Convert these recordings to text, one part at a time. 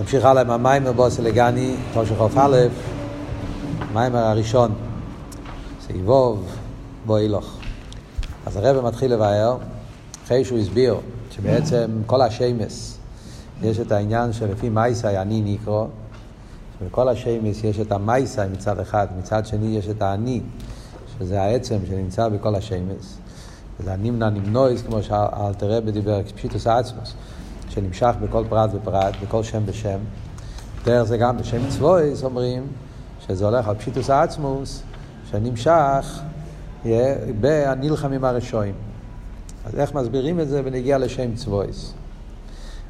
נמשיך הלאה עם המיימר בוס אלגני, תושך א', המיימר הראשון, סעיבוב, בו הילוך. אז הרב מתחיל לבאר, אחרי שהוא הסביר שבעצם כל השיימס, יש את העניין שלפי מייסאי אני נקרא, שבכל השיימס יש את המייסאי מצד אחד, מצד שני יש את האני, שזה העצם שנמצא בכל השיימס. זה הנמנע נמנויז, כמו שאלתר רבי דיבר, פשיטוס האצמוס. שנמשך בכל פרט ופרט, בכל שם ושם. דרך זה גם בשם צבויס אומרים שזה הולך על פשיטוס העצמוס, שנמשך בנלחמים הרשועים. אז איך מסבירים את זה ונגיע לשם צבויס?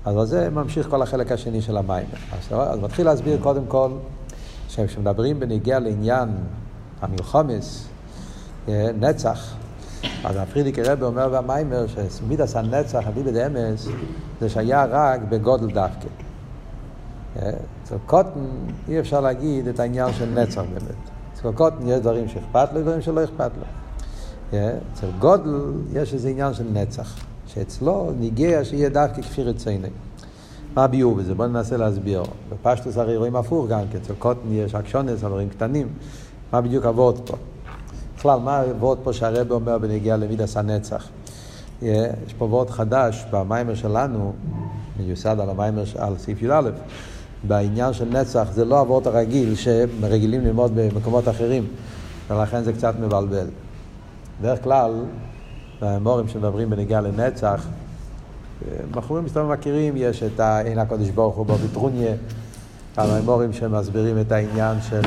אז על זה ממשיך כל החלק השני של המים. אז, אז מתחיל להסביר קודם כל, שכשמדברים בנגיע לעניין המלחומס, נצח, אז הפרידיקי רבי אומר במיימר שמידס הנצח, אביבא דאמס, זה שהיה רק בגודל דווקא. אה, אצל קוטן אי אפשר להגיד את העניין של נצח באמת. אצל קוטן יש דברים שאכפת לו, דברים שלא אכפת לו. אה, אצל גודל יש איזה עניין של נצח, שאצלו ניגע שיהיה דווקא כפי רציני. מה הביאור בזה? בואו ננסה להסביר. בפשטוס הרי רואים הפוך גם כי אצל קוטן יש אקשונס, דברים קטנים. מה בדיוק עבוד פה? בכלל, מה הוורד פה שהרבא אומר בנגיעה למידס הנצח? יש פה וורד חדש במיימר שלנו, מיוסד על המיימר, על סעיף י"א, בעניין של נצח, זה לא הוורד הרגיל שרגילים ללמוד במקומות אחרים, ולכן זה קצת מבלבל. בדרך כלל, במורים שמדברים בנגיעה לנצח, בחורים מסתובבים מכירים, יש את אין הקודש ברוך הוא בביטרוניה, המורים שמסבירים את העניין של...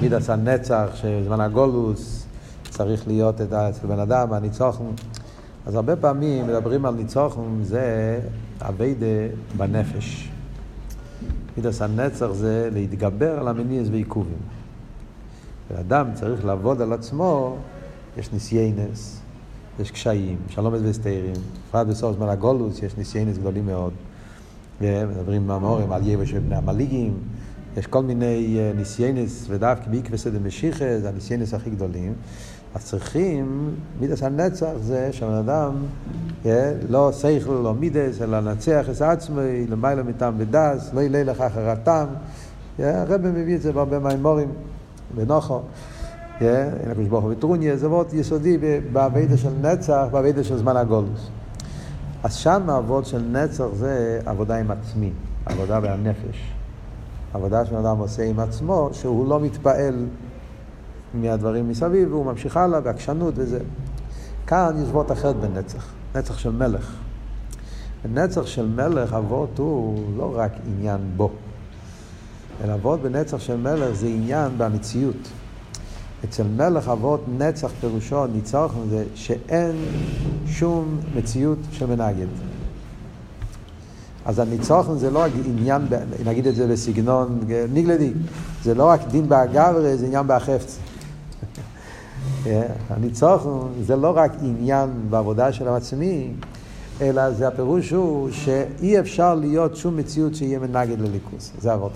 מידס הנצח, שזמן הגולוס צריך להיות אצל בן אדם, הניצוחן. אז הרבה פעמים מדברים על ניצוחן, זה אביידה בנפש. מידס הנצח זה להתגבר על המניעס ועיכובים. ואדם צריך לעבוד על עצמו, יש ניסיינס, יש קשיים, שלומס וסתירים. בפרט בסוף זמן הגולוס יש ניסיינס גדולים מאוד. ומדברים מהמורים על יבש ובני המליגים. יש כל מיני אה, ניסיינס, ודווקא בעקבס דמשיחא, זה הניסיינס הכי גדולים. אז צריכים, מידס הנצח זה שהבן אדם אה, לא שכל, לא מידס, אלא נצח את עצמי, למעלה מטעם ודס, לא ילה לך אחרתם. אה, הרב מביא את זה בהרבה מהאמורים, בנוחו. הקדוש ברוך הוא בטרוניה, זה מאוד יסודי בעבידה של נצח, בעבידה של זמן הגולוס. אז שם העבוד של נצח זה עבודה עם עצמי, עבודה בנפש. עבודה אדם עושה עם עצמו, שהוא לא מתפעל מהדברים מסביב, והוא ממשיך הלאה בעקשנות וזה. כאן יש וורט אחרת בנצח, נצח של מלך. בנצח של מלך אבות הוא לא רק עניין בו, אלא אבות בנצח של מלך זה עניין במציאות. אצל מלך אבות נצח פירושו, ניצחון זה שאין שום מציאות שמנגד. אז הניצוחן זה לא רק עניין, נגיד את זה בסגנון ניגלדי, זה לא רק דין באגברי, זה עניין בהחפץ. הניצוחן זה לא רק עניין בעבודה של העצמי, אלא זה הפירוש הוא שאי אפשר להיות שום מציאות שיהיה מנגד לליכוס. זה אבות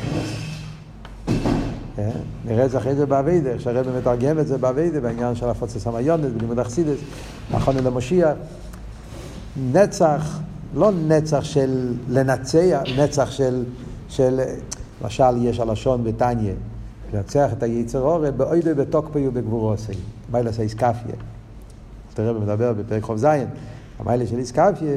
נראה את זה אחרי זה באביידה, שהרבא מתרגם את זה באביידה, בעניין של הפוצץ המיונת, בלימוד אכסידס, נכון אל המושיע. נצח לא נצח של לנצח, נצח של, של למשל יש הלשון בתניא, לנצח את היצר אורי באוידוי בתוקפי ובגבורוסי, מיילס האיסקפיה. תראה מדבר בפרק חוב זין, המיילה של איסקפיה,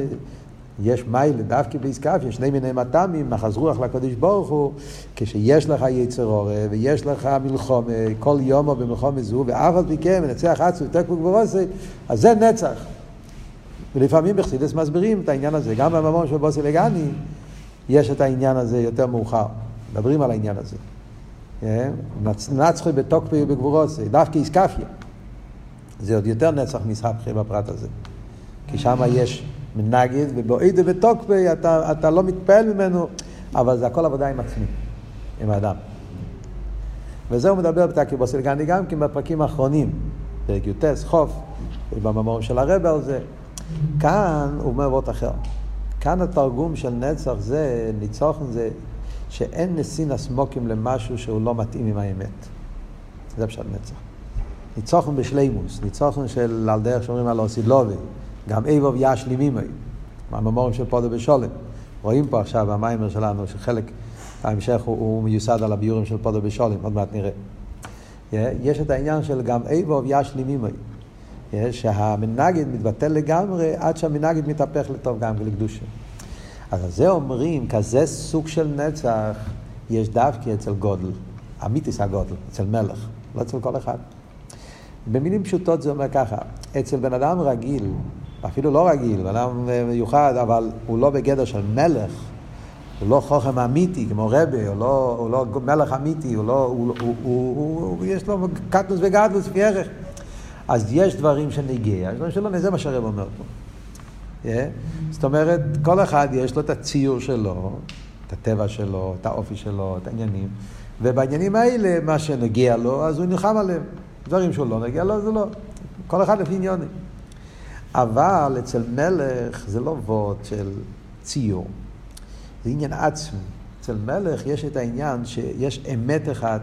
יש מיילה דווקא באיסקפיה, שני מיני מטעמים, מחז רוח לקדוש ברוך הוא, כשיש לך יצר אורי ויש לך מלחום, כל יום או במלחום זו, ואף על פי כן מנצח עצמו, תקפו גבורוסי, אז זה נצח. ולפעמים בחסידס מסבירים את העניין הזה. גם בממון של בוסי לגני יש את העניין הזה יותר מאוחר. מדברים על העניין הזה. אה? נצחי בתוקפי ובגבורוסי, דווקא איסקפיה. זה עוד יותר נצח מסחפכי בפרט הזה. כי שם יש מנגד, ובאידה בתוקפי אתה, אתה לא מתפעל ממנו, אבל זה הכל עבודה עם עצמי, עם האדם. וזה הוא מדבר בתקי בוסילגני גם כן בפרקים האחרונים, פרק י"ט, חוף, במאמרים של הרבה על זה. כאן הוא אומר וורט אחר. כאן התרגום של נצח זה, ניצוחן זה, שאין נסין הסמוקים למשהו שהוא לא מתאים עם האמת. זה פשוט נצח. ניצוחן בשלימוס, ניצוחן של על דרך שאומרים על אוסידלובי, גם איבוב ישלים אימוי, מהממורים של פודו בשולם. רואים פה עכשיו במיימר שלנו שחלק, ההמשך הוא, הוא מיוסד על הביורים של פודו בשולים, עוד מעט נראה. יש את העניין של גם איבוב ישלים עימי. שהמנגד מתבטל לגמרי עד שהמנגד מתהפך לטוב גם ולקדושה. אז על זה אומרים, כזה סוג של נצח יש דווקא אצל גודל, אמיתיס הגודל, אצל מלך, לא אצל כל אחד. במילים פשוטות זה אומר ככה, אצל בן אדם רגיל, אפילו לא רגיל, בן אדם מיוחד, אבל הוא לא בגדר של מלך, הוא לא חוכם אמיתי כמו רבה, הוא לא, הוא לא מלך אמיתי, הוא לא, הוא, הוא, הוא, הוא, הוא יש לו קטנוס וגדלוס לפי ערך. אז יש דברים שנגיע, יש דברים שלא, זה מה שהרב אומר פה. Yeah. זאת אומרת, כל אחד יש לו את הציור שלו, את הטבע שלו, את האופי שלו, את העניינים, ובעניינים האלה, מה שנגיע לו, אז הוא נלחם עליהם. דברים שהוא לא נגיע לו, זה לא. כל אחד לפי עניונים. אבל אצל מלך זה לא וורד של ציור, זה עניין עצמי. אצל מלך יש את העניין שיש אמת אחת,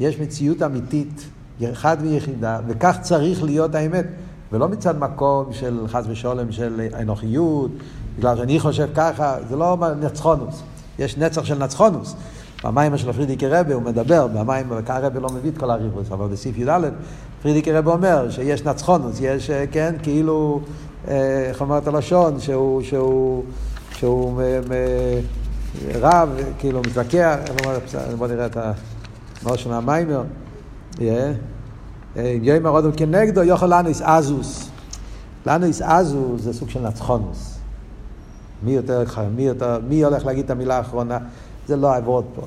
יש מציאות אמיתית, אחד ויחידה, וכך צריך להיות האמת. ולא מצד מקום של חס ושולם של אנוכיות, בגלל שאני חושב ככה, זה לא נצחונוס. יש נצח של נצחונוס. במים של פרידיקי רבי הוא מדבר, במים, הרבי לא מביא את כל הריבוס, אבל בסעיף י"ד פרידיקי רבי אומר שיש נצחונוס, יש, אה, כן, כאילו, אה, איך אומרת הלשון, שהוא, שהוא, שהוא רב, כאילו מתווכח, בוא נראה את המושן המיימר, אם יאמר עוד כנגדו, יכול לנו אזוס. לנו אזוס זה סוג של נצחונוס. מי יותר, מי יותר, מי הולך להגיד את המילה האחרונה? זה לא העבוד פה.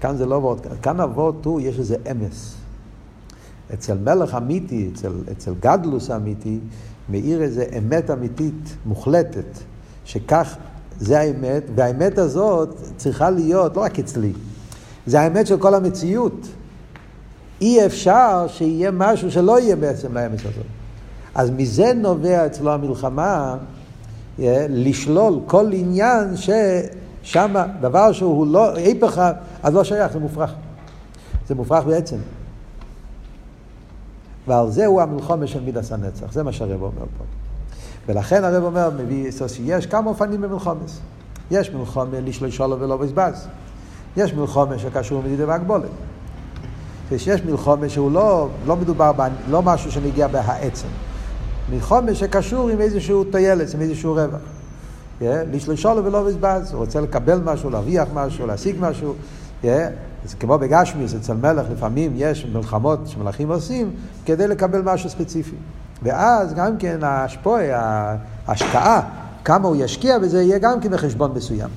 כאן זה לא עבוד, כאן העבוד הוא, יש איזה אמס. אצל מלך אמיתי, אצל, אצל גדלוס אמיתי, מאיר איזה אמת אמיתית מוחלטת, שכך זה האמת, והאמת הזאת צריכה להיות לא רק אצלי, זה האמת של כל המציאות. אי אפשר שיהיה משהו שלא יהיה בעצם לאמת הזאת. אז מזה נובע אצלו המלחמה אה, לשלול כל עניין ששם דבר שהוא לא, היפך, אז לא שייך, זה מופרך. זה מופרך בעצם. ועל זה הוא המלחומה של מידס הנצח, זה מה שהרב אומר פה. ולכן הרב אומר, מביא, יש כמה אופנים במלחומס. יש מלחומה לשלול שולו ולא בזבז. יש מלחומה שקשור מדידה והגבולת. כשיש מלחומה שהוא לא, לא מדובר, בה, לא משהו שנגיע בהעצם. מלחומה שקשור עם איזשהו טיילס, עם איזשהו רווח. לשלושו לו ולא בזבז, הוא רוצה לקבל משהו, להרוויח משהו, להשיג משהו. Yeah, זה כמו בגשמיס, אצל מלך לפעמים יש מלחמות שמלכים עושים כדי לקבל משהו ספציפי. ואז גם כן ההשפועה, ההשקעה, כמה הוא ישקיע בזה, יהיה גם כן בחשבון מסוים.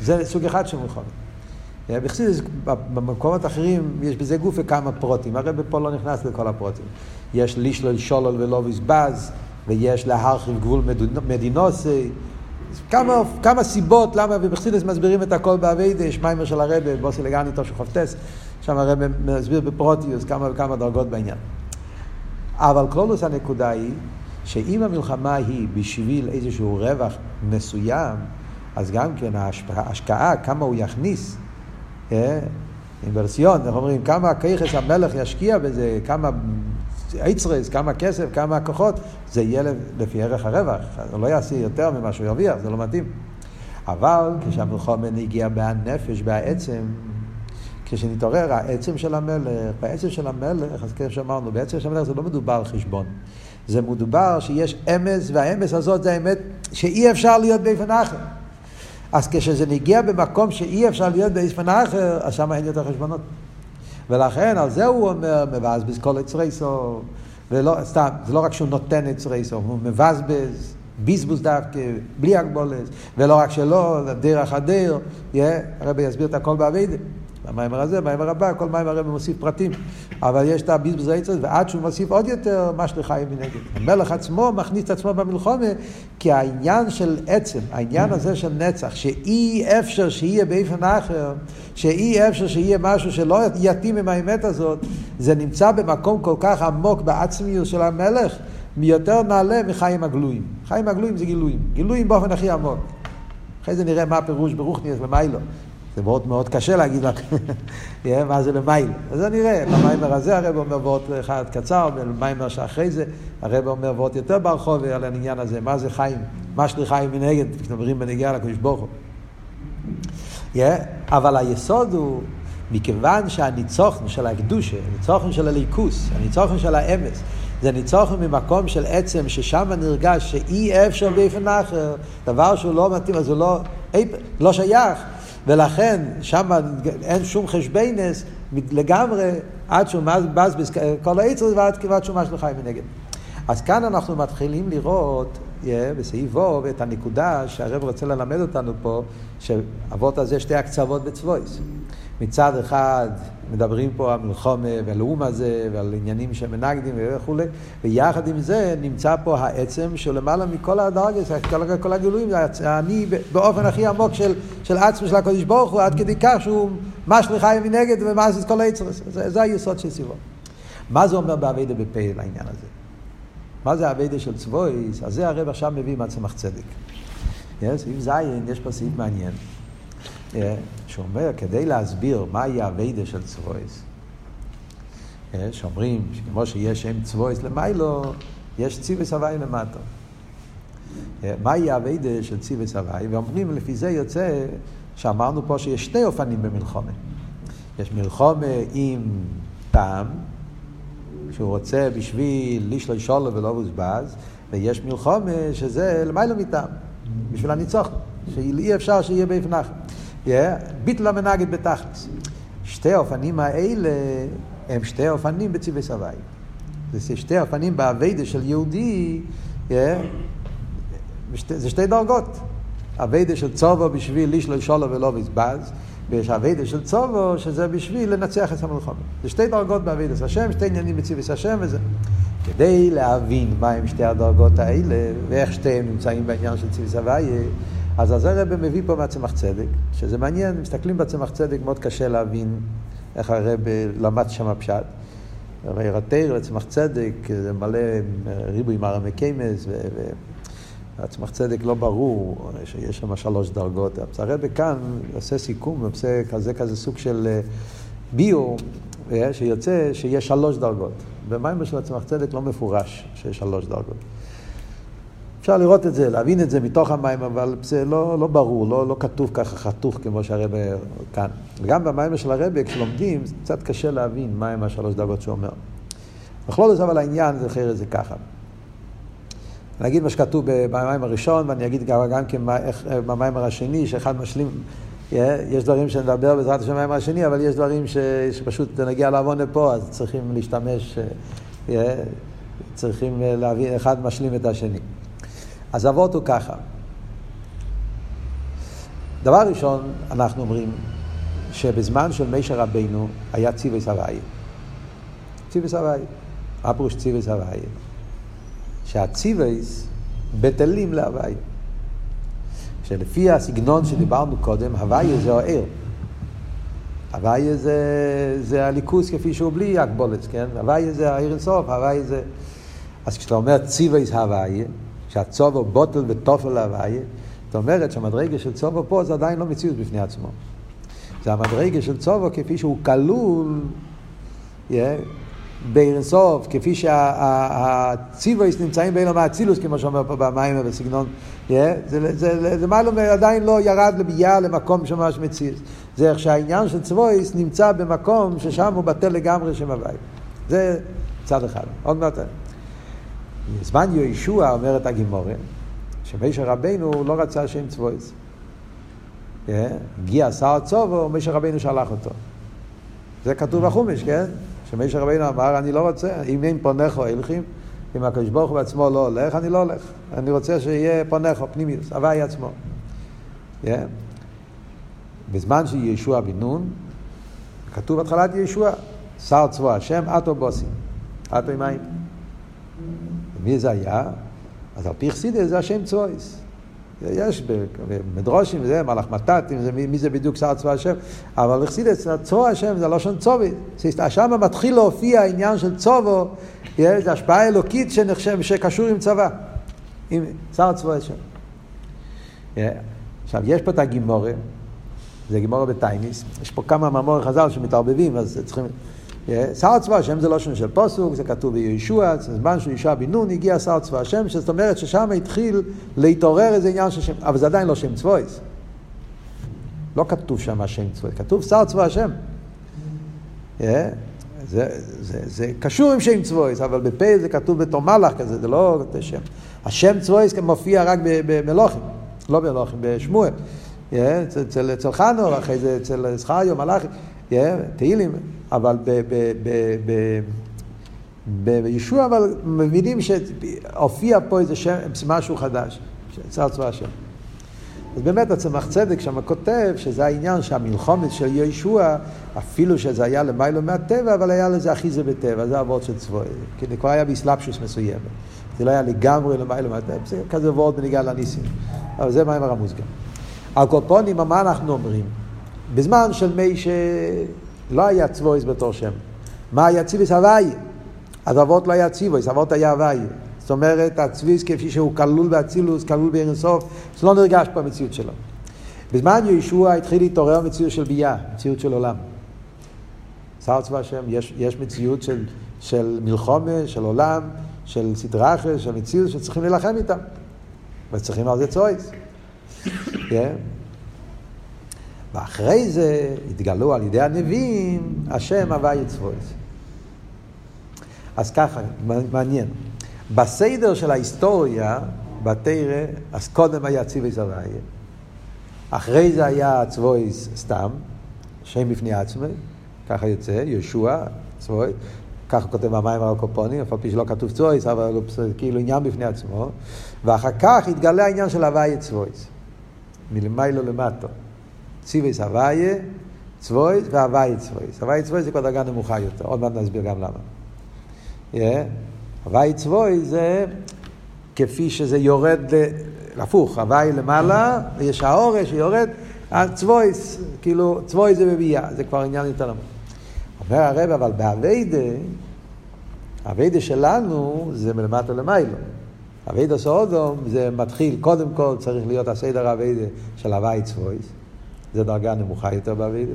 זה סוג אחד של מלחמות. בחסידס, במקומות אחרים, יש בזה גוף וכמה פרוטים. הרי פה לא נכנס לכל הפרוטים. יש לישלל שולל ולא בזבז, ויש להרחיב גבול מדינוסי. כמה, כמה סיבות למה, ובחסידס מסבירים את הכל באביידה, יש מיימר של הרבה, בוסי לגני תושו חופטס, שם הרבה מסביר בפרוטיוס כמה וכמה דרגות בעניין. אבל קלולוס הנקודה היא, שאם המלחמה היא בשביל איזשהו רווח מסוים, אז גם כן ההשקעה, כמה הוא יכניס, אינברסיון, איך אומרים, כמה כיחס המלך ישקיע בזה, כמה אייצרס, כמה כסף, כמה כוחות, זה יהיה לפי ערך הרווח. הוא לא יעשה יותר ממה שהוא ירוויח, זה לא מתאים. אבל כשהמלחומן הגיע בהנפש, בהעצם, כשנתעורר העצם של המלך, בעצם של המלך, אז כמו שאמרנו, בעצם של המלך זה לא מדובר על חשבון. זה מדובר שיש אמס, והאמס הזאת זה האמת שאי אפשר להיות באופן אחר. אז כשזה נגיע במקום שאי אפשר להיות באיספן אחר, אז שם אין יותר חשבונות. ולכן על זה הוא אומר, מבזבז כל אצרייסו, ולא, סתם, זה לא רק שהוא נותן אצרייסו, הוא מבזבז, ביזבוז דווקא, בלי הגבולת, ולא רק שלא, דרך הדיר, הרבי יסביר את הכל באביידה. במיימר הזה, במיימר הבא, כל מיימר הרב מוסיף פרטים. אבל יש את הביזבוז העצר, ועד שהוא מוסיף עוד יותר, מה שלחיים מנגד. המלך עצמו מכניס את עצמו במלחומה, כי העניין של עצם, העניין הזה של נצח, שאי אפשר שיהיה באופן אחר, שאי אפשר שיהיה משהו שלא יתאים עם האמת הזאת, זה נמצא במקום כל כך עמוק בעצמיות של המלך, מיותר נעלה מחיים הגלויים. חיים הגלויים זה גילויים. גילויים באופן הכי עמוק. אחרי זה נראה מה הפירוש ברוכניאס ומיילו. זה מאוד מאוד קשה להגיד לך מה זה למייל. אז זה נראה, במיימר הזה הרב אומר וורט אחד קצר, במיימר שאחרי זה הרב אומר וורט יותר ברחוב על העניין הזה, מה זה חיים, מה שלחיים מנגד, כשמדברים בנגיעה לקדוש ברוך הוא. אבל היסוד הוא, מכיוון שהניצוחן של הקדושה, הניצוחן של הליכוס, הניצוחן של האמס, זה ניצוחן ממקום של עצם, ששם נרגש שאי אפשר באופן אחר, דבר שהוא לא מתאים, אז הוא לא, לא שייך. ולכן שם אין שום חשבנס לגמרי עד שהוא מבזבז כל העצר ועד שהוא חי מנגד. אז כאן אנחנו מתחילים לראות yeah, בסעיף ווב את הנקודה שהרב רוצה ללמד אותנו פה, שאבות הזה שתי הקצוות בצבויס. מצד אחד מדברים פה על מלחומה ועל האום הזה ועל עניינים שמנגדים וכולי, ויחד עם זה נמצא פה העצם של למעלה מכל הדרגס, כל, כל הגילויים, אני באופן הכי עמוק של, של עצמו של הקודש ברוך הוא, עד כדי כך שהוא מש לחיים מנגד ומס את כל היצר, זה, זה היסוד של סיבו. מה זה אומר באביידה בפה לעניין הזה? מה זה אביידה של צבויס? אז זה הרב עכשיו מביא מעצמך צדק. סעיף זין, יש פה סעיף מעניין. שאומר, כדי להסביר מהי האביידה של צבויס, שאומרים שכמו שיש שם צבויס למיילו, יש ציווס הוואי למטה. מהי האביידה של ציווס הוואי? ואומרים, לפי זה יוצא שאמרנו פה שיש שני אופנים במלחומה. יש מלחומה עם טעם, שהוא רוצה בשביל לשלוש שולו ולא בוזבז, ויש מלחומה שזה למיילו מטעם, בשביל הניצוח, שאי אפשר שיהיה אחר. ביטל המנגד בתכלס. שתי האופנים האלה הם שתי האופנים בציווי סבי. זה שתי האופנים באביידה של יהודי, זה שתי דרגות. אביידה של צובו בשביל איש לא ישולו ולא בזבז, ויש אביידה של צובו שזה בשביל לנצח את המלחמה. זה שתי דרגות באביידה השם, שתי עניינים בציווי השם וזה. כדי להבין מהם שתי הדרגות האלה, ואיך שתיהם נמצאים בעניין של ציווי סבי, אז אז הרב מביא פה מהצמח צדק, שזה מעניין, מסתכלים בצמח צדק, מאוד קשה להבין איך הרב למד שם הפשט. הרי לצמח צדק, זה מלא ריבוי מרמי קיימס, והצמח צדק לא ברור שיש שם שלוש דרגות. אז הרב כאן עושה סיכום, עושה כזה כזה סוג של אה, ביו, אה, שיוצא שיש שלוש דרגות. במים של הצמח צדק לא מפורש שיש שלוש דרגות. אפשר לראות את זה, להבין את זה מתוך המים, אבל זה לא, לא ברור, לא, לא כתוב ככה חתוך כמו שהרבא כאן. וגם במים של הרבא, כשלומדים, זה קצת קשה להבין מהם השלוש דרגות שהוא אומר. בכל זאת אבל העניין זה אחרת זה ככה. אני אגיד מה שכתוב במים הראשון, ואני אגיד גם, גם כן במים השני, שאחד משלים, יש דברים שנדבר בעזרת השם במים השני, אבל יש דברים ש, שפשוט נגיע לעוון לפה, אז צריכים להשתמש, צריכים להבין, אחד משלים את השני. אז אבות הוא ככה. דבר ראשון, אנחנו אומרים שבזמן של מישר רבינו היה ציוויס הוואי. ציוויס הוואי. מה פירוש ציוויס הוואי? שהציוויס בטלים להוואי. שלפי הסגנון שדיברנו קודם, הוואי זה האר. הוואי זה, זה הליכוס כפי שהוא בלי הגבולת, כן? הוואי זה העיר אינסוף, הוואי זה... אז כשאתה אומר ציוויס הוואי, שהצובו בוטל ותופל להוויה, זאת אומרת שהמדרגה של צובו פה זה עדיין לא מציאות בפני עצמו. זה המדרגה של צובו כפי שהוא כלול yeah, באירסוף, כפי שהציבויס שה, נמצאים בין האצילוס, כמו שאומר פה במים ובסגנון, yeah, זה, זה, זה, זה מעלום עדיין לא ירד לביאה למקום שממש מציאות. זה איך שהעניין של צבויס נמצא במקום ששם הוא בטל לגמרי שם הוואי. זה צד אחד. עוד מעט. בזמן יהושע אומרת הגימורה, שמשה רבנו לא רצה שם צבויס. הגיע שר צובו, משה רבנו שלח אותו. זה כתוב בחומש, כן? שמשה רבנו אמר, אני לא רוצה, אם אין פונכו הלכים, אם הקדוש ברוך הוא בעצמו לא הולך, אני לא הולך. אני רוצה שיהיה פונכו, פנימיוס, הוואי עצמו. בזמן שישוע בן נון, כתוב בהתחלת ישוע, שר צבו השם, אטו בוסי, אטו עם מים. מי זה היה? אז על פי חסידס זה השם צויס. יש במדרושים וזה, מלאך מתתים, זה, מי זה בדיוק שר צבא השם, אבל חסידס, צור השם זה לשון צובי. שם מתחיל להופיע העניין של צובו, זה השפעה אלוקית שנחשב, שקשור עם צבא, עם שר צבא השם. עכשיו, יש פה את הגימורה, זה גימורה בטייניס, יש פה כמה מאמורי חז"ל שמתערבבים, אז צריכים... שר צבא השם זה לא שם של פוסוק, זה כתוב בישוע, זה זמן של ישוע בן נון, הגיע שר צבא השם, זאת אומרת ששם התחיל להתעורר איזה עניין של שם, אבל זה עדיין לא שם צבויס. לא כתוב שם השם צבויס, כתוב שר צבא השם. Yeah. זה, זה, זה קשור עם שם צבויס, אבל בפה זה כתוב בתור מלאך כזה, זה לא שם. השם צבויס מופיע רק במלוכים, לא במלוכים, בשמואל. Yeah, אצל, חנור, אחרי זה אצל זכריו, מלאכים, yeah, תהילים, אבל בישוע, אבל מבינים שהופיע פה איזה שם, משהו חדש, צר צבא השם. אז באמת הצמח צדק שם כותב שזה העניין שהמלחומת של ישוע, אפילו שזה היה למיילו מהטבע, אבל היה לזה אחיזה בטבע, זה אבות של צבוע. כי זה כבר היה באסלאפשוס מסוימת. זה לא היה לגמרי למיילו מהטבע, זה כזה וורד בניגע לניסים. אבל זה מים הרמוז גם. על קופונים, מה אנחנו אומרים? בזמן של מי שלא היה צבויס בתור שם. מה היה ציוויס הוואי? אז אבות לא היה ציוויס, אבות היה הוואי. זאת אומרת, הצביס כפי שהוא כלול באצילוס, כלול באינסוף, זה לא נרגש במציאות שלו. בזמן ישוע התחיל להתעורר מציאות של ביאה, מציאות של עולם. שר צבא השם, יש, יש מציאות של, של מלחומה, של עולם, של סדרה אחרת, של מציאות שצריכים להילחם איתם. וצריכים על זה צויס. yeah. ואחרי זה התגלו על ידי הנביאים, השם הווה יצבויס. אז ככה, מעניין. בסדר של ההיסטוריה, בתרא, אז קודם היה ציווי זרעיה. אחרי זה היה צבויס סתם, שם בפני עצמי, ככה יוצא, יהושע, צבוי, ככה כותב במים הקופונים, אף על פי שלא כתוב צבויס, אבל זה כאילו עניין בפני עצמו, ואחר כך התגלה העניין של הוויה צבויס, מלמיילו למטו. ציוויס הוויה, צבויס והוויה צבויס. הוויה צבויס זה כבר דרגה נמוכה יותר, עוד מעט נסביר גם למה. Yeah. צבוי זה כפי שזה יורד, הפוך, הוואי למעלה, ויש האורש שיורד, הצבוי, כאילו, צבוי זה בביאה, זה כבר עניין יותר נמוך. אומר הרב, אבל באביידה, אביידה שלנו זה מלמטה למיילו. אביידה סאודום זה מתחיל, קודם כל צריך להיות הסדר אביידה של הוואי צבוי, זה דרגה נמוכה יותר באביידה.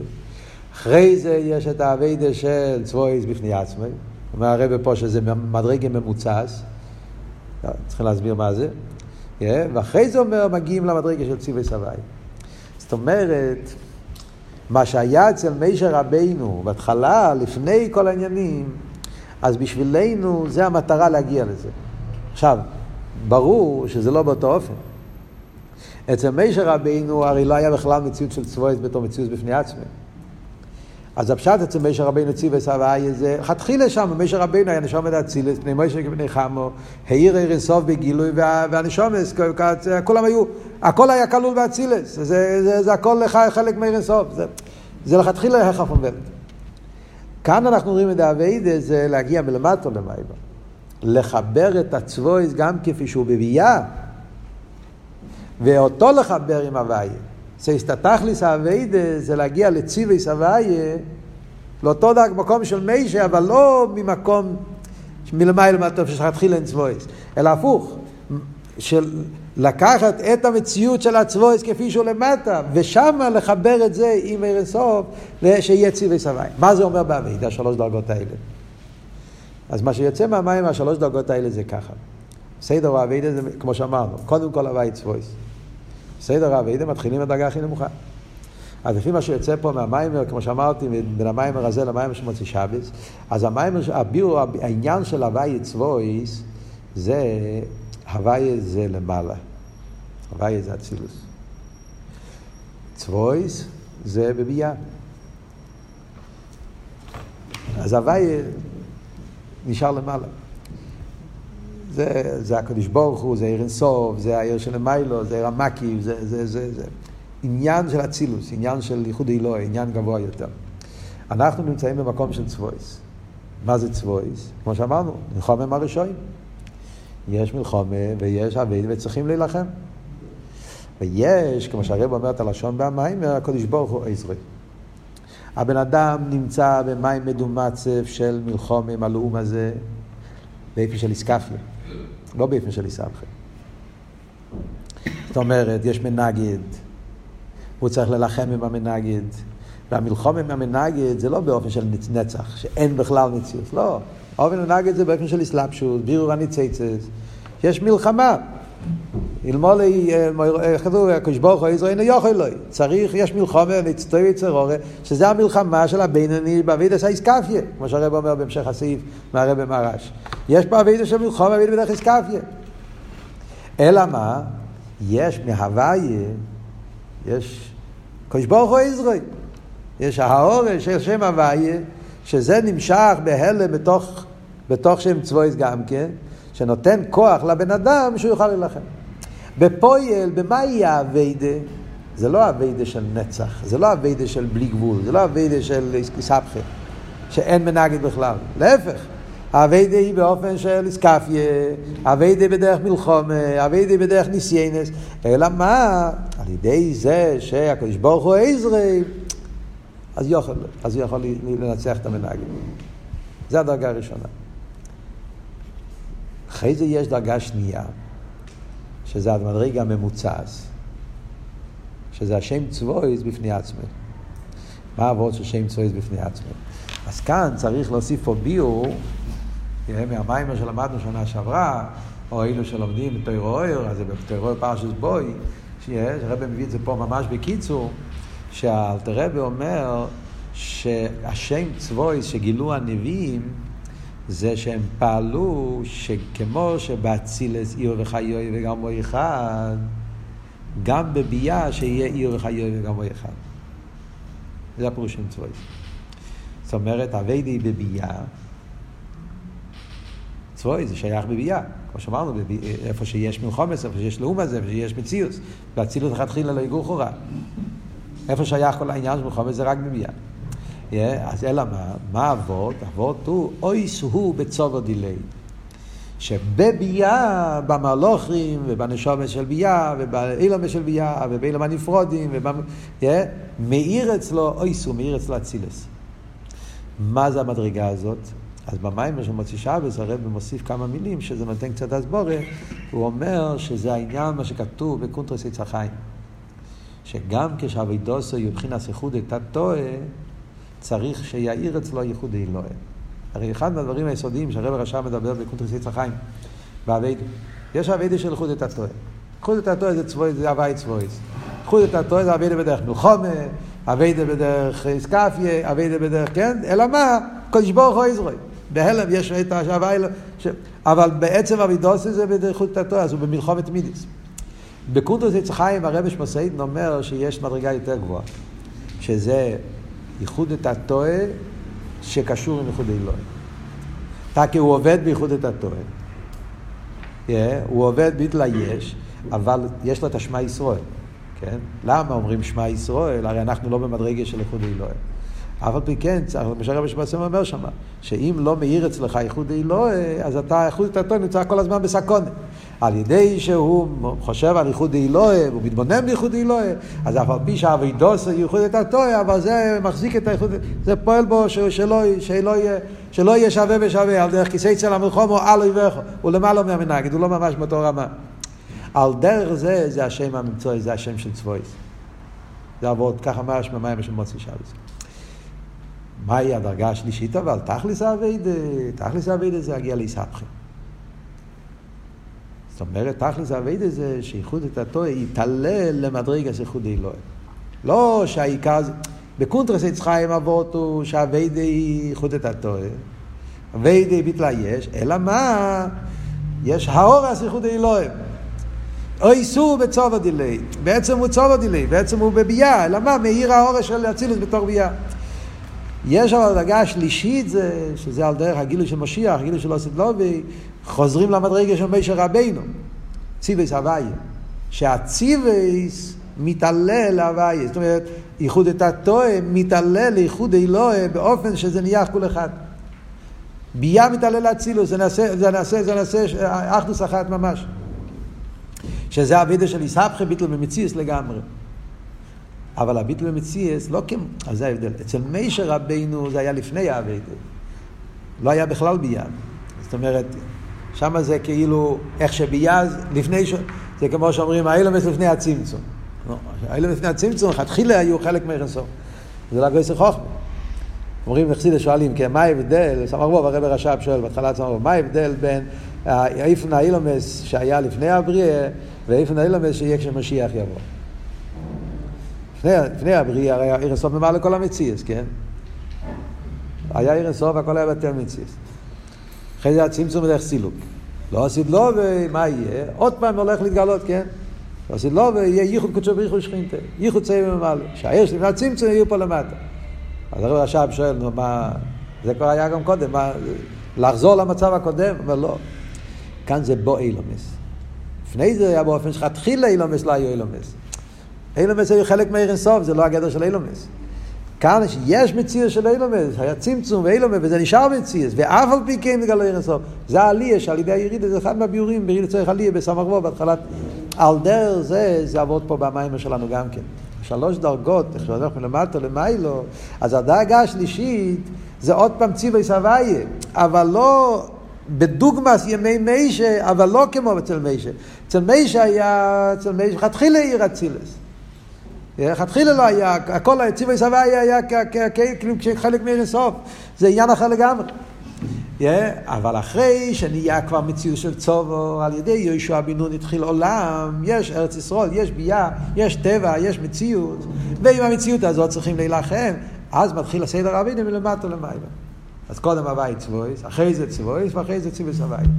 אחרי זה יש את האביידה של צבויס בפני עצמי. אומר הרב פה שזה מדרגה ממוצס, צריכים להסביר מה זה, yeah, ואחרי זה אומר מגיעים למדרגה של ציווי סבי. זאת אומרת, מה שהיה אצל מישר רבינו בהתחלה, לפני כל העניינים, אז בשבילנו זה המטרה להגיע לזה. עכשיו, ברור שזה לא באותו אופן. אצל מישר רבינו הרי לא היה בכלל מציאות של צבועת בתור מציאות בפני עצמם. אז הפשט אצל משה רבינו ציווה סבאי זה, חתחילה שם, משה רבינו היה נשום את אצילס, פני משה כבני חמו, העיר עיר אינסוף בגילוי, והנשומס, כולם היו, הכל היה כלול באצילס, זה, זה, זה, הכל חלק מעיר אינסוף, זה, זה לכתחילה החפון כאן אנחנו רואים את האביידה זה להגיע מלמטו למעלה. לחבר את הצבויס גם כפי שהוא בביאה, ואותו לחבר עם הוויה. סייסטתכליס האביידה זה להגיע לציווי סבייה, לאותו דק מקום של מיישה, אבל לא ממקום מלמעלה מהטוב שתתחיל אין צבויס, אלא הפוך, של לקחת את המציאות של הצבויס כפי שהוא למטה, ושם לחבר את זה עם ארסוף, שיהיה ציווי סבייה. מה זה אומר באביידה, השלוש דרגות האלה? אז מה שיוצא מהמים מהשלוש דרגות האלה זה ככה. סדר האביידה זה כמו שאמרנו, קודם כל הווי צבויס. סדר האביידה מתחילים בדרגה הכי נמוכה. אז לפי מה שיוצא פה מהמיימר, כמו שאמרתי, בין המיימר הזה למיימר של מוציא שבס, אז המיימר, הביאו, העניין של הוואי צבויס, זה, הוואי זה למעלה. הוואי זה אצילוס. צבויס זה בביאה. אז הוואי נשאר למעלה. זה, זה הקדוש ברוך הוא, זה עיר אינסוף, זה העיר של מיילו, זה עיר המקיף, זה, זה, זה, זה עניין של אצילוס, עניין של ייחוד אלוהי, עניין גבוה יותר. אנחנו נמצאים במקום של צבויס. מה זה צבויס? כמו שאמרנו, מלחום הם הראשונים. יש מלחומה ויש אביד וצריכים להילחם. ויש, כמו שהרב אומר את הלשון במים, הקדוש ברוך הוא עזרי. הבן אדם נמצא במים מדומצף של מלחום עם הלאום הזה, באיפה של איסקפיה. לא באופן של איסבכם. זאת אומרת, יש מנגד, הוא צריך ללחם עם המנגד, והמלחום עם המנגד זה לא באופן של נצח, שאין בכלל מציאות, לא. האופן המנגד זה באופן של אסלאפשוס, בירור הניציצס. יש מלחמה. אלמולי, כתוב, הקדוש ברוך הוא איזו אינו יוכל לו. צריך, יש מלחמה, נצטוי יצרורי, שזה המלחמה של הבינוני באבידס האיסקפיה, כמו שהרב אומר בהמשך הסעיף מהרב מרש. יש פה אבידס של אבידס בדרך איסקפיה. אלא מה? יש מהוויה, יש קדוש ברוך הוא איזרוי. יש האורש של שם הוויה, שזה נמשך בהלם בתוך, בתוך שם צבויס גם כן, שנותן כוח לבן אדם שהוא יוכל להילחם. בפויל, במה יהיה אביידה? זה לא אביידה של נצח, זה לא אביידה של בלי גבול, זה לא אביידה של סבכה, שאין מנגד בכלל. להפך, האביידה היא באופן של איסקפיה, אביידה בדרך מלחומה, אביידה בדרך ניסיינס, אלא מה? על ידי זה שהקדוש ברוך הוא עזרי, אז יכול, אז הוא יכול לנצח את המנהגים. זה הדרגה הראשונה. אחרי זה יש דרגה שנייה, שזה המדרגה הממוצעת, שזה השם צבויס בפני עצמו. מה העבוד של שם צבויס בפני עצמו? אז כאן צריך להוסיף פה ביור, מהמיימר שלמדנו שנה שעברה, או אלו שלומדים בתוירו אויר, אז זה בתוירו פרשס בוי, שהרבא מביא את זה פה ממש בקיצור, שהאלתרבה אומר שהשם צבויס שגילו הנביאים זה שהם פעלו שכמו שבאצילס עיר וחיוי בו אחד, גם בביאה שיהיה עיר וחיוי בו אחד. זה הפירוש של צבויס. זאת אומרת, אביידי בביאה, צבויס זה שייך בביאה. כמו שאמרנו, איפה שיש מלחומס, איפה שיש לאום הזה, איפה שיש מציאוס. באצילות אחת חילה לא יגור חורה. איפה שייך כל העניין של מלחומס זה רק בביאה. אז אלא מה? מה אבות? אבות הוא אויס הוא בצובו דילי. שבביאה, במלוכים ובנשומת של ביאה ובאילמה של ביאה ובאילמה נפרודים ובא... yeah, מאיר אצלו אויס הוא מאיר אצלו אצילס. מה זה המדרגה הזאת? אז במים של מוציא שבס הרב מוסיף כמה מילים שזה נותן קצת הסבורת, הוא אומר שזה העניין מה שכתוב בקונטרס עץ החיים. שגם כשאבידוסו יבחינס איחוד את הטועה צריך שיעיר אצלו ייחוד אלוהים. הרי אחד מהדברים היסודיים שהרב הרשם מדבר בקונטרס עץ החיים, באביידה. יש אביידה של איחוד את הטועה. איחוד את הטועה זה צבוי, זה הווי צבויס. איחוד את הטועה זה אביידה בדרך מלחומה, אביידה בדרך איסקפיה, אביידה בדרך, כן? אלא מה? קודש ברוך הוא יזרוי. בהלם יש את השווה, ש... אבל בעצם אבידוסי זה בדרכות התורה, אז הוא במלחומת מידיס. בקונטוס עץ חיים הרבש מסעידן אומר שיש מדרגה יותר גבוהה, שזה ייחוד את הטועה שקשור עם ייחוד אלוהים. כי הוא עובד בייחוד את הטועה. Yeah, הוא עובד ביטלה יש, אבל יש לו את השמע ישראל. כן? למה אומרים שמע ישראל? הרי אנחנו לא במדרגה של ייחוד אלוהים. אף על פי כן, צריך, מה שהרבי שבעצם אומר שם, שאם לא מאיר אצלך ייחוד אלוהי, אז אתה, ייחוד התורה נמצא כל הזמן בסקונה. על ידי שהוא חושב על ייחוד אלוהי, הוא מתבונן בייחוד אלוהי, אז אף על פי שהאבידוס ייחוד את התורה, אבל זה מחזיק את הייחוד, זה פועל בו שלא, שלא, יהיה, שלא יהיה שווה ושווה, על דרך כיסא אצל המלחומו, אלו יברכו, הוא למעלה מהמנהגת, הוא לא ממש באותו רמה. על דרך זה, זה השם הממצואי, זה השם של צבויס. זה עבוד, ככה ממש במים של מוציא שבס. מהי הדרגה השלישית אבל? תכלס אביידה, תכלס אביידה זה להגיע להיסבכם. זאת אומרת, תכלס אביידה זה שייחוד את הטועה יתעלל למדרגת ייחוד אלוהים. לא שהעיקר זה... בקונטרס עץ חיים אבות הוא שאביידה היא ייחוד את הטועה. אביידה ביטלה יש, אלא מה? יש האורס ייחוד אלוהים. או איסור בצובו דילי. בעצם הוא צובו דילי, בעצם הוא בביאה, אלא מה? מאיר האורס של אצילוס בתור ביאה. יש אבל הדרגה השלישית זה, שזה על דרך הגילוי של משיח, הגילוי של אוסית חוזרים למדרגה של משה רבינו, ציוויס הוויה. שהציוויס מתעלה להוויה, זאת אומרת, ייחוד את הטועה מתעלה לייחוד אלוהה באופן שזה נהיה כל אחד. ביה מתעלה לאצילוס, זה נעשה, זה נעשה, זה נעשה אחדוס אחת ממש. שזה הווידה של יסהפכי ביטל במציאס לגמרי. אבל הביטל במציאס לא כמו, אז זה ההבדל. אצל מישר רבינו זה היה לפני האביידה. לא היה בכלל ביד. זאת אומרת, שם זה כאילו, איך שביד, לפני, ש... זה כמו שאומרים, האילומס לפני הצמצום. האילומס לפני הצמצום, לכתחילה היו חלק מאירנסור. זה לא גויסר חוכמה. אומרים מחסידה שואלים, כן, מה ההבדל, סמר בוב, הרב רש"ב שואל בהתחלה סמר בוב, מה ההבדל בין איפן האילומס שהיה לפני הבריאה ואיפן האילומס שיהיה כשמשיח יבוא. לפני, הבריאה הרי עיר הסוף ממעל לכל המציאס, כן? היה עיר הסוף והכל היה בטל מציאס. אחרי זה הצמצום בדרך סילוק. לא עשית לו ומה יהיה? עוד פעם הולך להתגלות, כן? לא עשית לו ויהיה ייחוד קודשו בריחו שכינתה. ייחוד צעיר ממעלה. שהעיר שלפני הצמצום יהיו פה למטה. אז הרב רש"ב שואל, נו מה, זה כבר היה גם קודם, מה, לחזור למצב הקודם? אבל לא. כאן זה בו אילומס. לפני זה היה באופן שכתחילה אילומס לא היו אילומס. אילומס היו חלק מעיר אינסוף, זה לא הגדר של אילומס. כאן יש מציאות של אילומס, היה צמצום ואילומס, וזה נשאר מציאות, ואף על פי כן בגלל אינסוף. זה העלייה שעל ידי הירידה, זה אחד מהביורים, בירידה צריך עלייה בסמ"ך בהתחלת. על דרך זה, זה עבוד פה במים שלנו גם כן. שלוש דרגות, איך שהולך מלמטה למיילו, אז הדרגה השלישית זה עוד פעם ציווי סבייה, אבל לא בדוגמס ימי מיישה, אבל לא כמו אצל מיישה. אצל מיישה היה, אצל מיישה, חתחילה עיר אצילס. לכתחילה לא היה, הכל ציווי סבייה היה כאילו חלק מעיר סוף, זה עניין אחר לגמרי. אבל אחרי שנהיה כבר מציאות של צובו, על ידי יהושע בן נון התחיל עולם, יש ארץ ישראל, יש ביאה, יש טבע, יש מציאות, ועם המציאות הזאת צריכים להילחם, אז מתחיל הסדר אבינו מלמטה למעלה. אז קודם הבית צבויס, אחרי זה צבויס, ואחרי זה ציוויס הבית.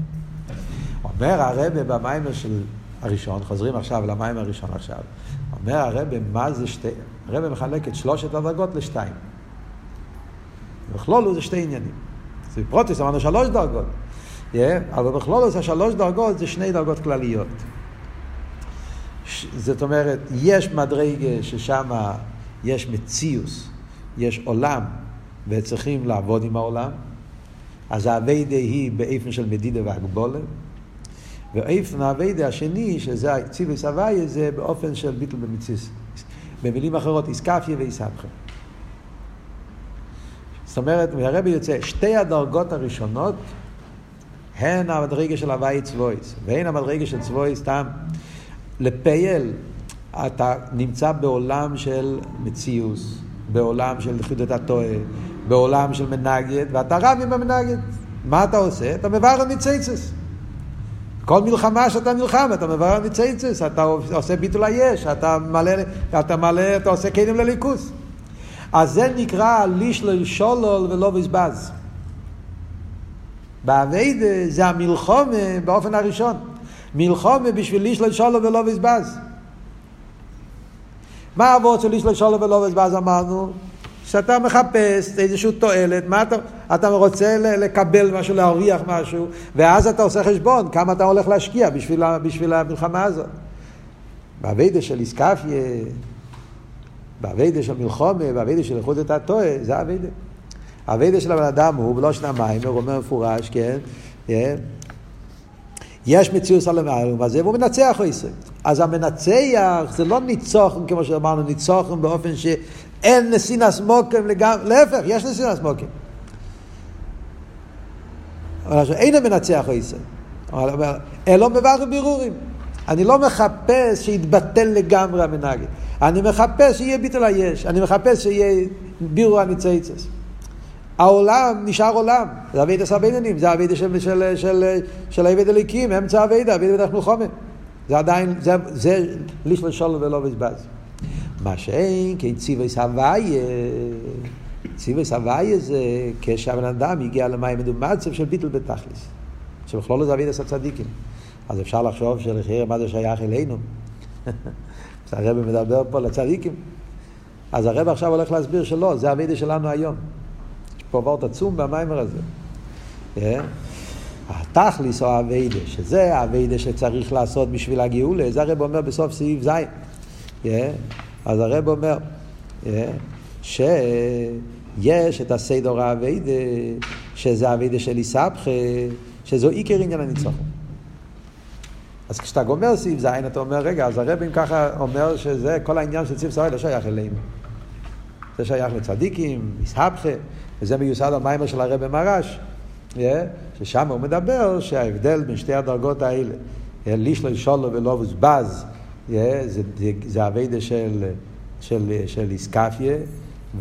אומר הרבה במיימר של הראשון, חוזרים עכשיו למיימר הראשון עכשיו, אומר הרבה מה זה שתי, הרבה מחלק את שלושת הדרגות לשתיים. בכלול זה שתי עניינים. זה פרוטיס אמרנו שלוש דרגות. Yeah, אבל בכלולוס השלוש דרגות זה שני דרגות כלליות. זאת אומרת, יש מדרגה ששם יש מציאוס, יש עולם, וצריכים לעבוד עם העולם. אז האביידה היא באיפן של מדידה והגבולה. ואיפן האביידה השני, שזה ציוויס הוויה, זה באופן של ביטל במציאוס. במילים אחרות, איסקפיה ואיסבכה. זאת אומרת, מהרבי יוצא, שתי הדרגות הראשונות הן המדרגה של הוואי צבויס, והן המדרגה של צבויס סתם. לפייל, אתה נמצא בעולם של מציאוס, בעולם של חידות הטועה, בעולם של מנגד, ואתה רב עם המנגד. מה אתה עושה? אתה מברר ניציצס. כל מלחמה שאתה נלחם, אתה מברר ניציצס, אתה עושה ביטול היש, אתה מלא, אתה מלא, אתה עושה קדם לליכוס. אז זה נקרא לישלל שולל ולא בזבז. באביידה זה המלחומה באופן הראשון. מלחומה בשביל לישלל שולל ולא בזבז. מה עבור של לישלל שולל ולא בזבז אמרנו? שאתה מחפש איזושהי תועלת, מה אתה, אתה רוצה לקבל משהו, להרוויח משהו, ואז אתה עושה חשבון כמה אתה הולך להשקיע בשביל, בשביל המלחמה הזאת. באביידה של איסקפיה באביידה של מלחומה, באביידה של איכות את הטועה, זה האביידה. האביידה של הבן אדם הוא בלושן המים, הוא אומר מפורש, כן? יש מציאות על המעלום הזה, והוא מנצח עשר. אז המנצח זה לא ניצוחם, כמו שאמרנו, ניצוחם באופן שאין נסינס מוקם לגמרי, להפך, יש נסינס מוקם. אבל אין המנצח עשר. אלו מברך בירורים. אני לא מחפש שיתבטל לגמרי המנהגת. אני מחפש שיהיה ביטל היש, אני מחפש שיהיה בירו הניצייצס. העולם נשאר עולם, זה אבידה של הבינונים, זה אבידה של, של, של, של עבד הליקים, אמצע אבידה, אבידה בדרך מלחומה. זה עדיין, זה, זה לישל שולו ולא בזבז. מה שאין, כן ציווי סבייה, ציווי סבייה זה כשהבן אדם הגיע למים מדומצב של ביטל בתכלס. שבכלול זה אבידה של צדיקים. אז אפשר לחשוב שלחיר מה זה שייך אלינו. הרב מדבר פה לצדיקים. אז הרב עכשיו הולך להסביר שלא, זה הווידה שלנו היום. יש פה וורט עצום במיימר הזה. אה? התכליס או הווידה, שזה הווידה שצריך לעשות בשביל הגאולה, זה הרב אומר בסוף סעיף ז'. אה? אז הרב אומר. אה? שיש את הסדר הווידה, שזה הווידה של איסבכה, שזו עיקר עניין הניצחון. אז כשאתה גומר סעיף ז', אתה אומר, רגע, אז הרב אם ככה אומר שזה, כל העניין של ציף ישראל לא שייך אלינו. זה שייך לצדיקים, מסהבכה, וזה מיוסד על מיימר של הרב מרש, yeah, ששם הוא מדבר שההבדל בין שתי הדרגות האלה, לישלו שולו ולא בז, זה, זה, זה הווידה של, של, של איסקפיה,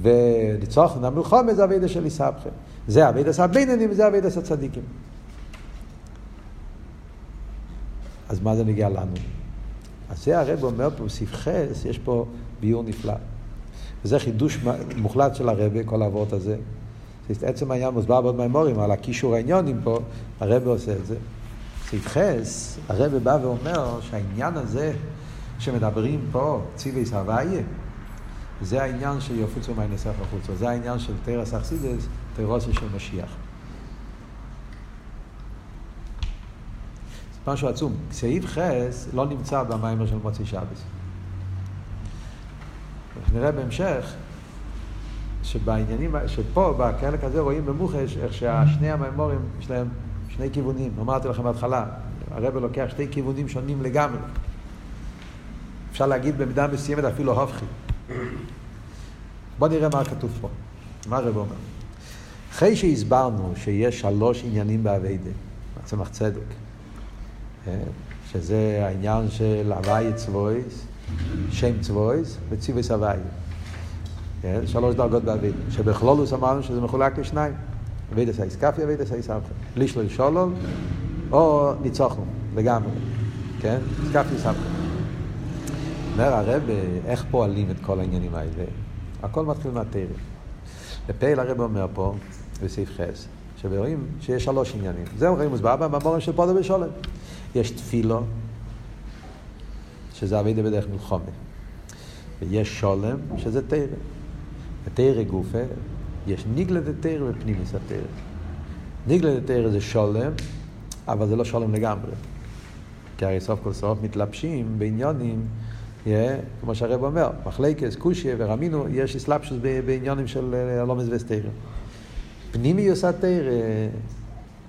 וניצוחן המלחומה זה אבידה של איסבכם. זה אבידה של הביננים וזה אבידה של הצדיקים. אז מה זה נגיע לנו? אז זה הרב אומר פה חס, יש פה ביור נפלא. וזה חידוש מוחלט של הרב, כל האבות הזה. עצם העניין מוסבר בעוד מימורים, על הקישור העניונים פה, הרב עושה את זה. סעיף חס, הרב בא ואומר שהעניין הזה שמדברים פה, ציוויס הוויה, זה העניין של יופצו מהנסח החוצה, זה העניין של תרס אכסידס, תרוסי של משיח. משהו עצום. סעיף חס לא נמצא במיימר של מוצאי שבס. נראה בהמשך שבעניינים, שפה, בחלק הזה רואים במוחש איך שהשני המיימורים יש להם שני כיוונים. אמרתי לכם בהתחלה, הרב לוקח שתי כיוונים שונים לגמרי. אפשר להגיד במידה מסוימת אפילו הופכי. בואו נראה מה כתוב פה. מה הרב אומר? אחרי שהסברנו שיש שלוש עניינים באביידה, צמח צדק, אה, שזה העניין של הוואי צבויס, שם צבויס וציוויס הוואי. כן? שלוש דרגות באביידה, שבכלולוס אמרנו שזה מחולק לשניים. אביידס האיסקפי, אביידס האיסבכה. לישלול שולול, או ניצוחנו, לגמרי. כן? איסקפי, איסבכה. אומר הרב, איך פועלים את כל העניינים האלה? הכל מתחיל מהתרם. בפייל הרב אומר פה, בסעיף חס, שרואים שיש שלוש עניינים. זה אומרים מוסבר בממורים של פודו ושולם. יש תפילו, שזה אבידה בדרך מלחומה. ויש שולם, שזה תרם. בתרא גופה, יש ניגלה דתרא ופנימיס התרא. ניגלה דתרא זה שולם, אבל זה לא שולם לגמרי. כי הרי סוף כל סוף מתלבשים בעניונים, yeah, כמו שהרב אומר, מחלקס, קושיה ורמינו, יש אסלאפשוס בעניונים של הלומס אה, וסתרא. פנימיוס התרא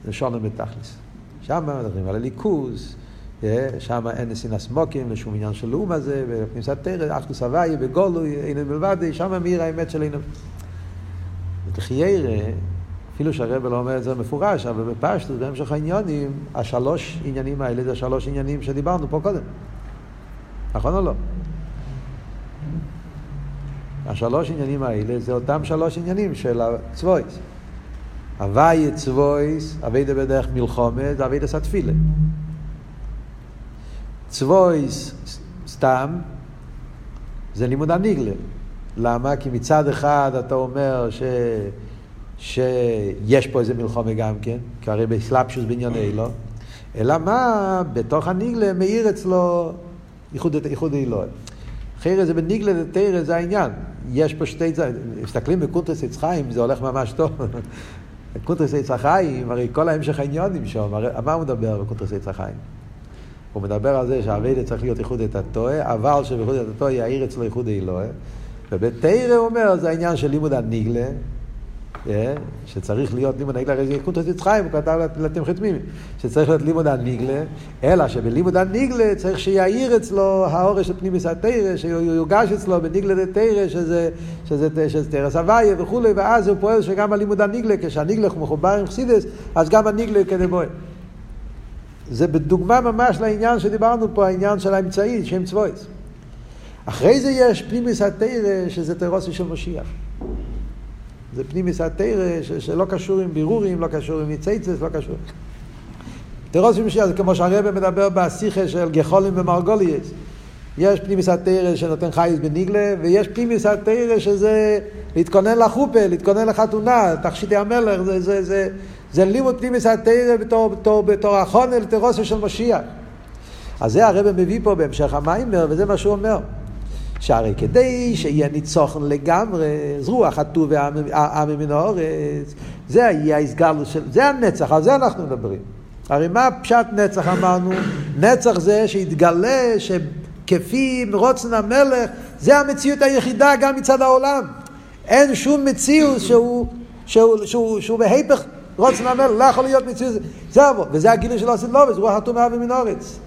זה שולם בתכלס. שם מדברים על הליכוז, שם אין סינס מוקים לשום עניין של לאום הזה, ופנימיוס התרא, אחדוס הוויה, בגולוי, אין מלבד, שם מאיר האמת שלנו. לחיירה, אפילו שהרבל לא אומר את זה מפורש, אבל בפשטות, בהמשך העניונים, השלוש עניינים האלה זה השלוש עניינים שדיברנו פה קודם. נכון או לא? השלוש עניינים האלה זה אותם שלוש עניינים של הצבויס. הוואי צבויס, אביידה בדרך מלחומה, זה אביידה סתפילה. צבויס סתם, זה לימוד הניגלה. למה? כי מצד אחד אתה אומר ש... שיש פה איזה מלחומה גם כן, כי הרי בסלפשוס בענייני לא, אלא מה, בתוך הניגלה מאיר אצלו ייחוד אלוהי. אחרי זה בניגלה דתרא זה העניין. יש פה שתי, מסתכלים בקונטרס עץ חיים, זה הולך ממש טוב. קונטרס עץ החיים, הרי כל ההמשך העניונים שם, הרי מה הוא מדבר בקונטרס עץ החיים? הוא מדבר על זה שהאביידה צריך להיות ייחוד את הטועה, אבל שבייחוד את הטועה יאיר אצלו ייחוד אלוהי. ובתרא אומר, זה העניין של לימוד הניגלה, שצריך להיות לימוד הניגלה, הרי זה קונטרס יצחיים, הוא כתב לתמחי תמימי, שצריך להיות לימוד הניגלה, אלא שבלימוד הניגלה צריך שיעיר אצלו האורש של פנימיס התרא, שיוגש אצלו בניגלה דתרא, שזה, שזה, שזה תרס הוויה וכולי, ואז הוא פועל שגם הלימוד הניגלה, כשהניגלה מחובר עם חסידס, אז גם הניגלה כדבוי. זה בדוגמה ממש לעניין שדיברנו פה, העניין של האמצעי, שם צבויס. אחרי זה יש פנימיס התרא, שזה תרוסי של משיח. זה פנימיס התרא שלא קשור עם בירורים, לא קשור עם ניציצס, לא קשור. תרוסי של משיח זה כמו שהרבא מדבר בשיחה של גחולים ומרגוליאס. יש פנימיס התרא שנותן חייס בניגלה, ויש פנימיס התרא שזה להתכונן לחופה, להתכונן לחתונה, תכשיטי המלך, זה, זה, זה, זה לימוד פנימיס התרא בתור, בתור, בתור החונל תרוסי של משיח. אז זה הרב מביא פה בהמשך המיימר, וזה מה שהוא אומר. שהרי כדי שיהיה ניצוחן לגמרי, זרוח הטוב והעם מן האורץ, זה יהיה ההסגלות של, זה הנצח, על זה אנחנו מדברים. הרי מה פשט נצח אמרנו? נצח זה שיתגלה שכפי רוצן המלך, זה המציאות היחידה גם מצד העולם. אין שום מציאות שהוא, שהוא, שהוא, שהוא, שהוא בהיפך רוצן המלך, לא יכול להיות מציאות, זהו, וזה הגילוי של עשית לובס, רוח הטומאה ומן האורץ.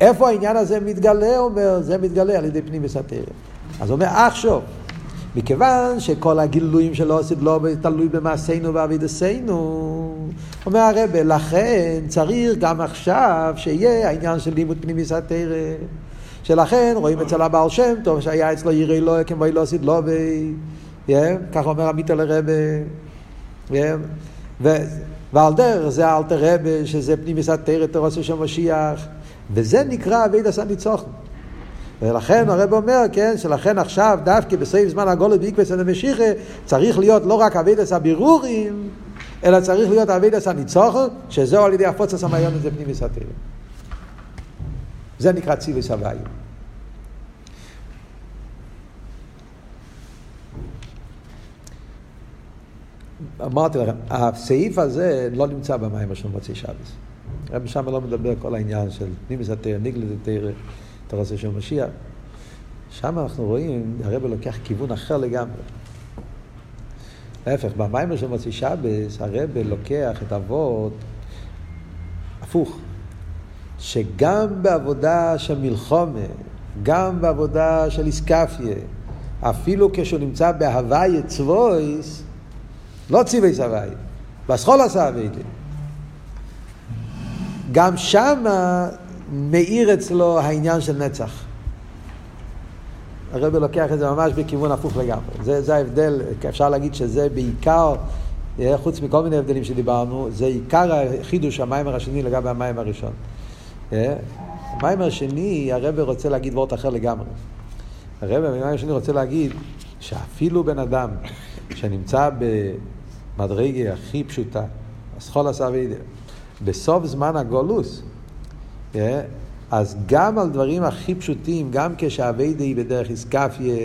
איפה העניין הזה מתגלה, אומר, זה מתגלה על ידי פנים וסתר. אז אומר, עכשיו, מכיוון שכל הגילויים שלו עשית לא תלוי במעשינו ואבידסנו, אומר הרב, לכן צריך גם עכשיו שיהיה העניין של לימוד פנימי סתר. שלכן רואים אצל הבעל שם טוב שהיה אצלו ירא אלוהי כמו לא עשית לא ו... ככה אומר עמית לרבה. ועל דרך זה אלתר רבה, שזה פנימיס התרא, תורסו של משיח, וזה נקרא אבי דסה ניצוחן. ולכן הרב אומר, כן, שלכן עכשיו דווקא בסעיף זמן הגולת בעקבס הנמשיכה צריך להיות לא רק אבידס הבירורים, אלא צריך להיות אבידס הניצוחן, שזהו על ידי הפוצץ המעיון הזה פנימי סתירה. זה נקרא ציווי סביון. אמרתי לכם, הסעיף הזה לא נמצא במים של מוצאי שבס. הרב שם לא מדבר כל העניין של פנימיס התרא, ניגלת התרא. תורסו של משיח. שם אנחנו רואים, הרב לוקח כיוון אחר לגמרי. להפך, במיימר של מוציא שבס, הרב לוקח את אבות הפוך. שגם בעבודה של מלחומה, גם בעבודה של איסקפיה, אפילו כשהוא נמצא בהוואי צבויס, לא ציווי סבי, בסחול עשה אביידי. גם שמה מאיר אצלו העניין של נצח. הרב לוקח את זה ממש בכיוון הפוך לגמרי. זה, זה ההבדל, אפשר להגיד שזה בעיקר, אה, חוץ מכל מיני הבדלים שדיברנו, זה עיקר חידוש המיימר השני לגבי המיימר הראשון. אה, המיימר השני, הרב רוצה להגיד וורט אחר לגמרי. הרב במיימר השני רוצה להגיד שאפילו בן אדם שנמצא במדרגה הכי פשוטה, הסחול עשה בסוף זמן הגולוס, אה? אז גם על דברים הכי פשוטים, גם כשאביידה היא בדרך איסקפיה,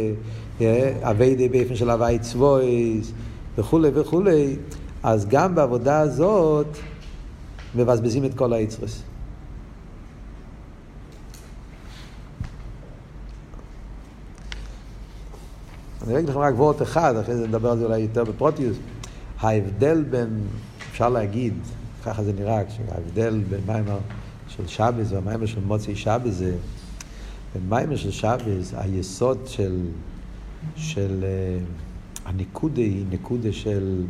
אה? אביידה באופן של הווי צבויס וכולי וכולי, אז גם בעבודה הזאת מבזבזים את כל היצרס. אני אגיד לכם רק וורט אחד, אחרי זה נדבר על זה אולי יותר בפרוטיוס. ההבדל בין, אפשר להגיד, ככה זה נראה, ההבדל בין מים של שבס והמיימר של מוצאי שבס זה, במיימר של שבס היסוד של, של uh, הניקודה היא נקודה של,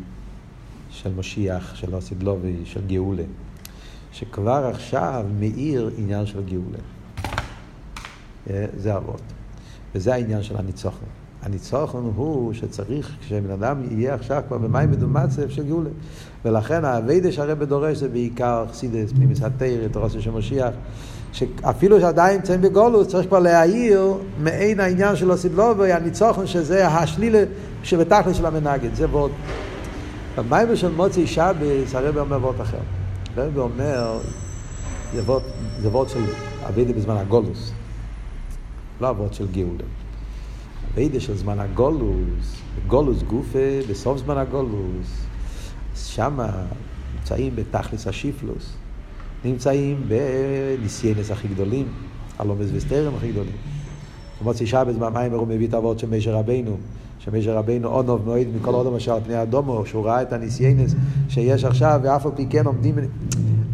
של משיח, של אוסידלובי, של גאולה, שכבר עכשיו מאיר עניין של גאולה. Uh, זה אבות. וזה העניין של הניצוחן. הניצוחן הוא שצריך, כשבן אדם יהיה עכשיו כבר במים מדומצב של גאולה. ולכן האביידה שהרבא דורש זה בעיקר חסידס, פנימיס התרא, תורסו של משיח, שאפילו שעדיין נמצאים בגולוס, צריך כבר להעיר מעין העניין של הסידלובי, הניצוחן שזה השלילה שבתכלס של המנגד, זה ועוד. במיימר של מוצאי שבס הרב אומר וורט אחר. הרב אומר, זה וורט של אביידה בזמן הגולוס, לא הוורט של גאולה. אביידה של זמן הגולוס, גולוס גופה, בסוף זמן הגולוס, שם נמצאים בתכלס השיפלוס, נמצאים בניסיינס הכי גדולים, הלומס וסטרם הכי גדולים. במוצאי שבת במיימר הוא מביא את אבות של משה רבינו, שמשה רבינו אונוב מועד מכל עוד על פני אדומו, שהוא ראה את הניסיינס שיש עכשיו, ואף על פי כן עומדים...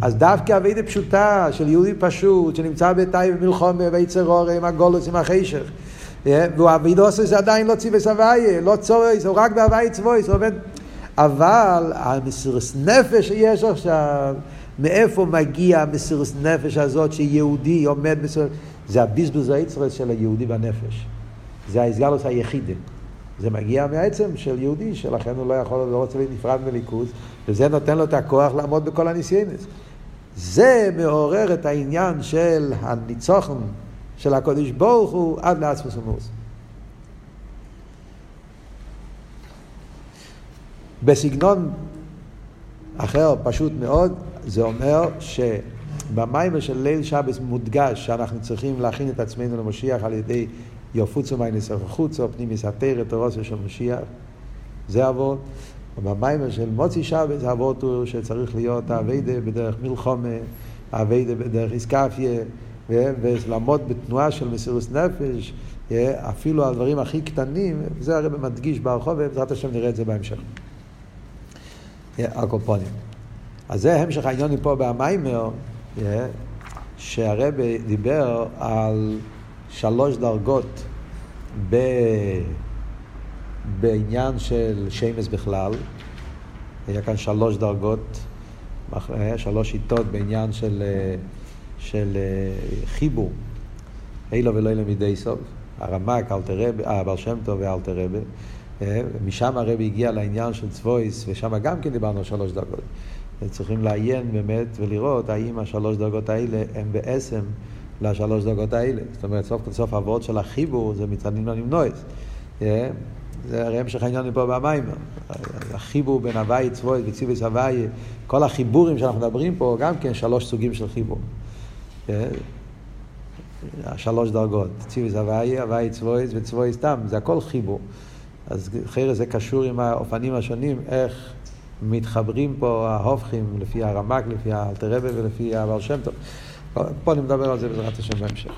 אז דווקא אבידה פשוטה של יהודי פשוט, שנמצא בתאי ומלחומה ויצר עם הגולוס, עם החשך. עושה זה עדיין לא ציווה סבייה, לא צורס, הוא רק בהווי צבויס, הוא עובד... אבל המסירות נפש שיש עכשיו, מאיפה מגיע המסירות נפש הזאת שיהודי עומד מסירות... זה הביזבוז היצרס של היהודי בנפש. זה ההסגלוס היחידי. זה מגיע מהעצם של יהודי, שלכן הוא לא יכול, לא רוצה להיות נפרד מליכוז, וזה נותן לו את הכוח לעמוד בכל הניסיינס. זה מעורר את העניין של הניצוחן של הקודש ברוך הוא עד לעצמוס ומוס. בסגנון אחר, פשוט מאוד, זה אומר שבמיימר של ליל שבס מודגש שאנחנו צריכים להכין את עצמנו למשיח על ידי יופוצו מיינס החוצו, פנימיס התרא, תורוסו של משיח, זה אבות. ובמיימר של מוצי שבס האבות הוא שצריך להיות האביידה בדרך מלחומה, האביידה בדרך איסקפיה, ולעמוד בתנועה של מסירות נפש, אפילו על דברים הכי קטנים, זה הרי מדגיש ברחוב, ובעזרת השם נראה את זה בהמשך. הקופונים. אז זה המשך העניונים פה במיימר, שהרב דיבר על שלוש דרגות ב... בעניין של שמש בכלל. היה כאן שלוש דרגות, שלוש שיטות בעניין של, של חיבור. אילו ולא אילו מדי סוף. הרמק, הבעל שם טוב ואלתר רבה. משם הרבי הגיע לעניין של צבויס, ושם גם כן דיברנו שלוש דרגות. צריכים לעיין באמת ולראות האם השלוש דרגות האלה הם בעצם לשלוש דרגות האלה. זאת אומרת, סוף כל סוף העבוד של החיבור זה מצדדים לנמנועס. זה הרי המשך העניין פה במים. החיבור בין הוואי צבוי וציוויס הוואי, כל החיבורים שאנחנו מדברים פה, גם כן שלוש סוגים של חיבור. שלוש דרגות, ציוויס הוואי, הוואי צבויס וצבויס סתם, זה הכל חיבור. אז אחרי זה קשור עם האופנים השונים, איך מתחברים פה ההופכים לפי הרמק, לפי האלתרבה ולפי הבעל שם טוב. פה אני מדבר על זה בעזרת השם בהמשך.